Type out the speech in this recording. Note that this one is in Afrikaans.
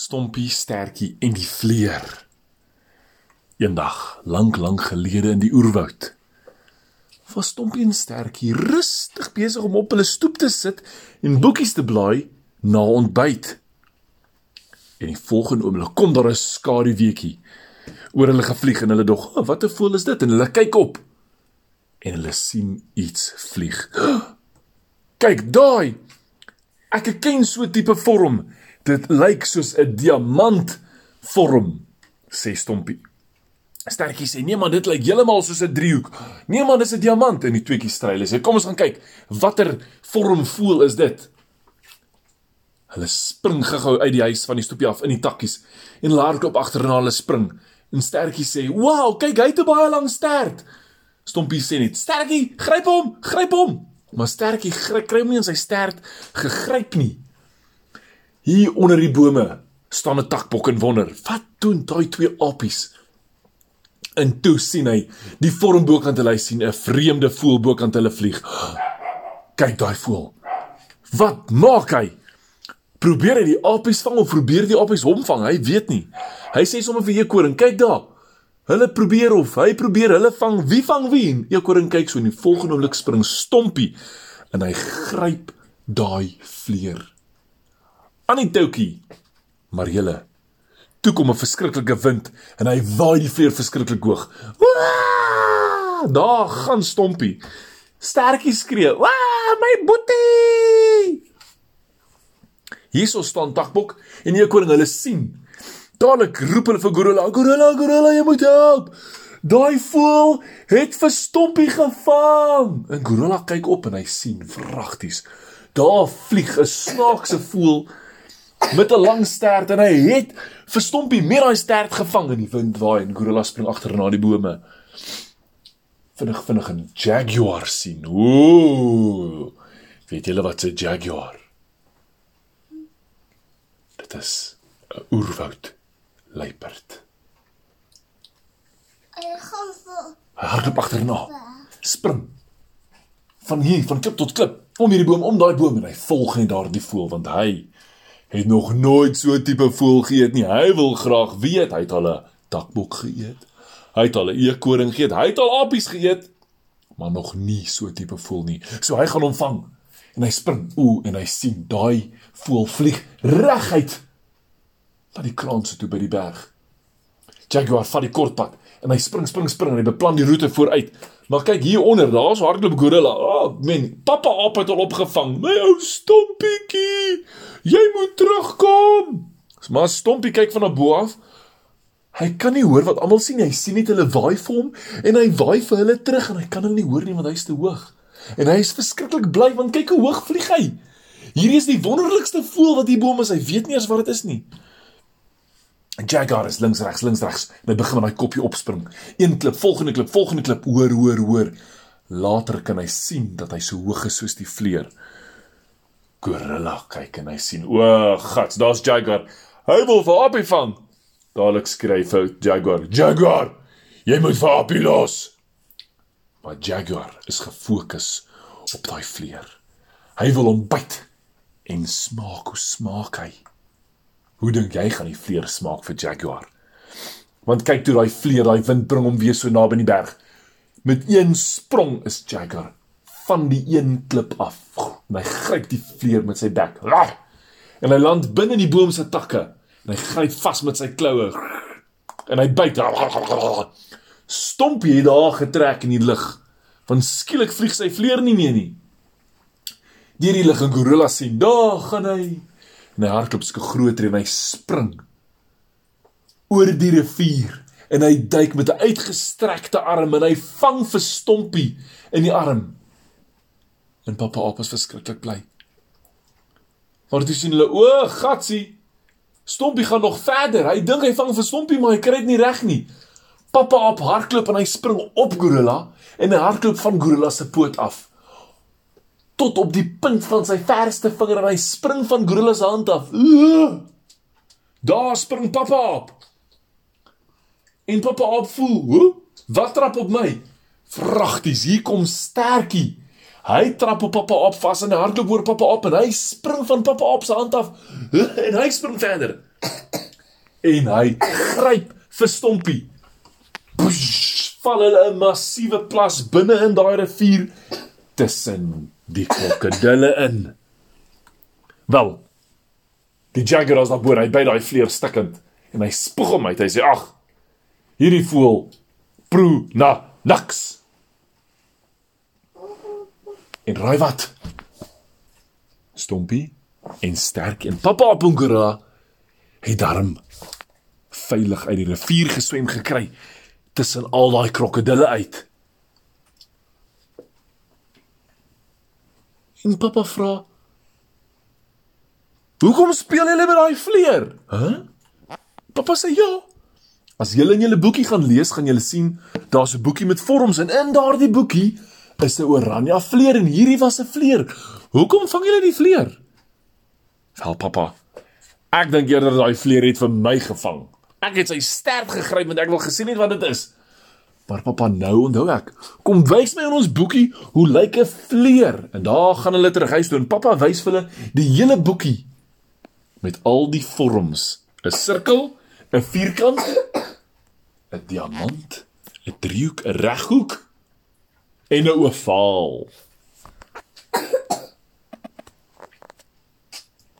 Stompie, Stertjie en die vleer. Eendag, lank lank gelede in die oerwoud, was Stompie en Stertjie rustig besig om op hulle stoep te sit en boekies te blaai na ontbyt. En die volgende oomblik kom daar 'n skaduweetjie oor hulle gevlieg en hulle dog, oh, "Wat 'n voël is dit?" En hulle kyk op en hulle sien iets vlieg. Kyk daai. Ek ken so 'n tipe vorm. Dit lyk soos 'n diamant vorm, sê Stompie. Stertjie sê: "Nee man, dit lyk heeltemal soos 'n driehoek." "Nee man, dis 'n diamant." En die tweetjie stryle sê: "Kom ons gaan kyk. Watter vorm voel is dit?" Hulle spring gou-gou uit die huis van die stoepie af in die takkies en hulle hardloop agterna hulle spring. En Stertjie sê: "Wow, kyk, hy het 'n baie lang stert." Stompie sê net: "Stertjie, gryp hom, gryp hom." Maar Stertjie kry hom nie in sy stert gegryp nie. Hier onder die bome staan 'n takbok en wonder: "Wat doen daai twee apies?" En toe sien hy die vorm bokant hulle sien 'n vreemde voël bokant hulle vlieg. Kyk daai voël. Wat maak hy? Probeer hy die apies vang of probeer die apies hom vang? Hy weet nie. Hy sê sommer vir Eekoring, kyk daar. Hulle probeer of hy probeer hulle vang. Wie vang wie? Eekoring kyk so en die volgende oomblik spring Stompie en hy gryp daai vleer. Aan die toukie. Maar julle Toe kom 'n verskriklike wind en hy waai die vleer verskriklik hoog. Daar gaan Stompie. Stertjie skree: "Waa, my boetie!" Hierso staan Takbok en die koning hulle sien. Dadelik roep hulle vir Gorilla: "Gorilla, Gorilla, jy moet help!" Daai voël het vir Stompie gevang. En Gorilla kyk op en hy sien vragties. Daar vlieg 'n snaakse voël met 'n lang stert en hy het vir Stompie met daai stert gevang in die wind waai en Gorilla spring agter na die bome. Vinnig vinnig 'n jaguar sien. Ooh. Weet julle wat 'n jaguar? Dit is 'n oerwoud luiperd. Ek gaan vir Hy hardloop agterna. Spring. Van hier, van klip tot klip, om hierdie boom, om daai boom en hy volg net daardie voël want hy het nog nooit so tipe voël geëet nie. Hy wil graag weet, hy het al 'n takbok geëet. Hy het al 'n eekoring geëet. Hy het al apies geëet, maar nog nie so tipe voël nie. So hy gaan hom vang. En hy spring ooh en hy sien daai voël vlieg reguit na die kraanse toe by die berg. Jaguar vat die kortpad en hy spring spring spring en hy beplan die roete vooruit. Maar kyk hier onder, daar's hardloop gorilla. Ah, oh, men, pappa aap het al opgevang. My ou stompietjie. Jy moet terugkom. Maar Stompie kyk van bo af. Hy kan nie hoor wat almal sien nie. Hy sien net hulle waai vir hom en hy waai vir hulle terug en hy kan hulle nie hoor nie want hy's te hoog. En hy is verskriklik bly want kyk hoe hoog vlieg hy. Hierdie is die wonderlikste voël wat hier bo is. Hy weet nie eens wat dit is nie. Jaguar is links regs links regs. Hy begin met daai kopjie opspring. Een klip, volgende klip, volgende klip. Hoor, hoor, hoor. Later kan hy sien dat hy so hoog is soos die vleer. Gorilla kyk en hy sien, o, gats, daar's Jaguar. Hy wil vir Appie vang. Dadelik skree vir Jaguar, "Jaguar, jy moet vir Appie los." Maar Jaguar is gefokus op daai vleer. Hy wil hom byt en smaak hoe smaak hy. Hoe dink jy gaan die vleer smaak vir Jaguar? Want kyk toe daai vleer, daai wind bring hom weer so naby die berg. Met een sprong is Jaguar van die een klip af. En hy gryp die vleer met sy bek. En hy land binne die boom se takke. En hy gryp vas met sy kloue. En hy byt. Stompie het daar getrek in die lug. Want skielik vlieg sy vleer nie meer nie. Deur die lug en gorilla sien, daar gaan hy. En hy hardloop so groter en hy spring oor die rivier en hy duik met 'n uitgestrekte arm en hy vang vir Stompie in die arm. En pappa Aap is verskriklik bly. Maar toe sien hulle, o, gatsie. Stompie gaan nog verder. Hy dink hy vang vir Stompie, maar hy kry dit nie reg nie. Pappa Aap hardloop en hy spring op Gorilla en hy hardloop van Gorilla se poot af tot op die punt van sy verste vinger en hy spring van Gorilla se hand af. Ooh! Daar spring pappa Aap. En pappa Aap voel, "Hoe? Wat trap op my?" Vragties, hier kom Stertjie. Hy trap op pappa op vas en hardloop oor pappa op en hy spring van pappa op se hand af en hy spring verder. en hy gryp vir Stompie. Push, val hulle 'n massiewe plas binne in daai rivier tussen die krokodille in. Wel. Die jaguar is daar bo, hy by daai vleer stikkend en hy spoeg hom uit. Hy sê: "Ag, hierdie voël proe na niks." En raai wat? Stompie en sterk en Papa Pungura het darm veilig uit die rivier geswem gekry tussen al daai krokodille uit. En Papa vra: "Hoekom speel julle met daai vleer?" Hæ? Huh? Papa sê: "Ja. As julle in julle boekie gaan lees, gaan julle sien daar's 'n boekie met vorms en in daardie boekie is 'n oranje vleer en hierdie was 'n vleer. Hoekom vang julle die vleer?" Wel, Papa, ek dink eerder daai vleer het vir my gevang. Ek het sy stert gegryp want ek wil gesien het wat dit is. Maar pappa, nou onthou ek. Kom wys my in ons boekie hoe lyk 'n vleer? En daar gaan hulle terug huis toe en pappa wys vir hulle die hele boekie met al die vorms. 'n Sirkel, 'n vierkant, 'n diamant, 'n driehoek, 'n reghoek en 'n ovaal.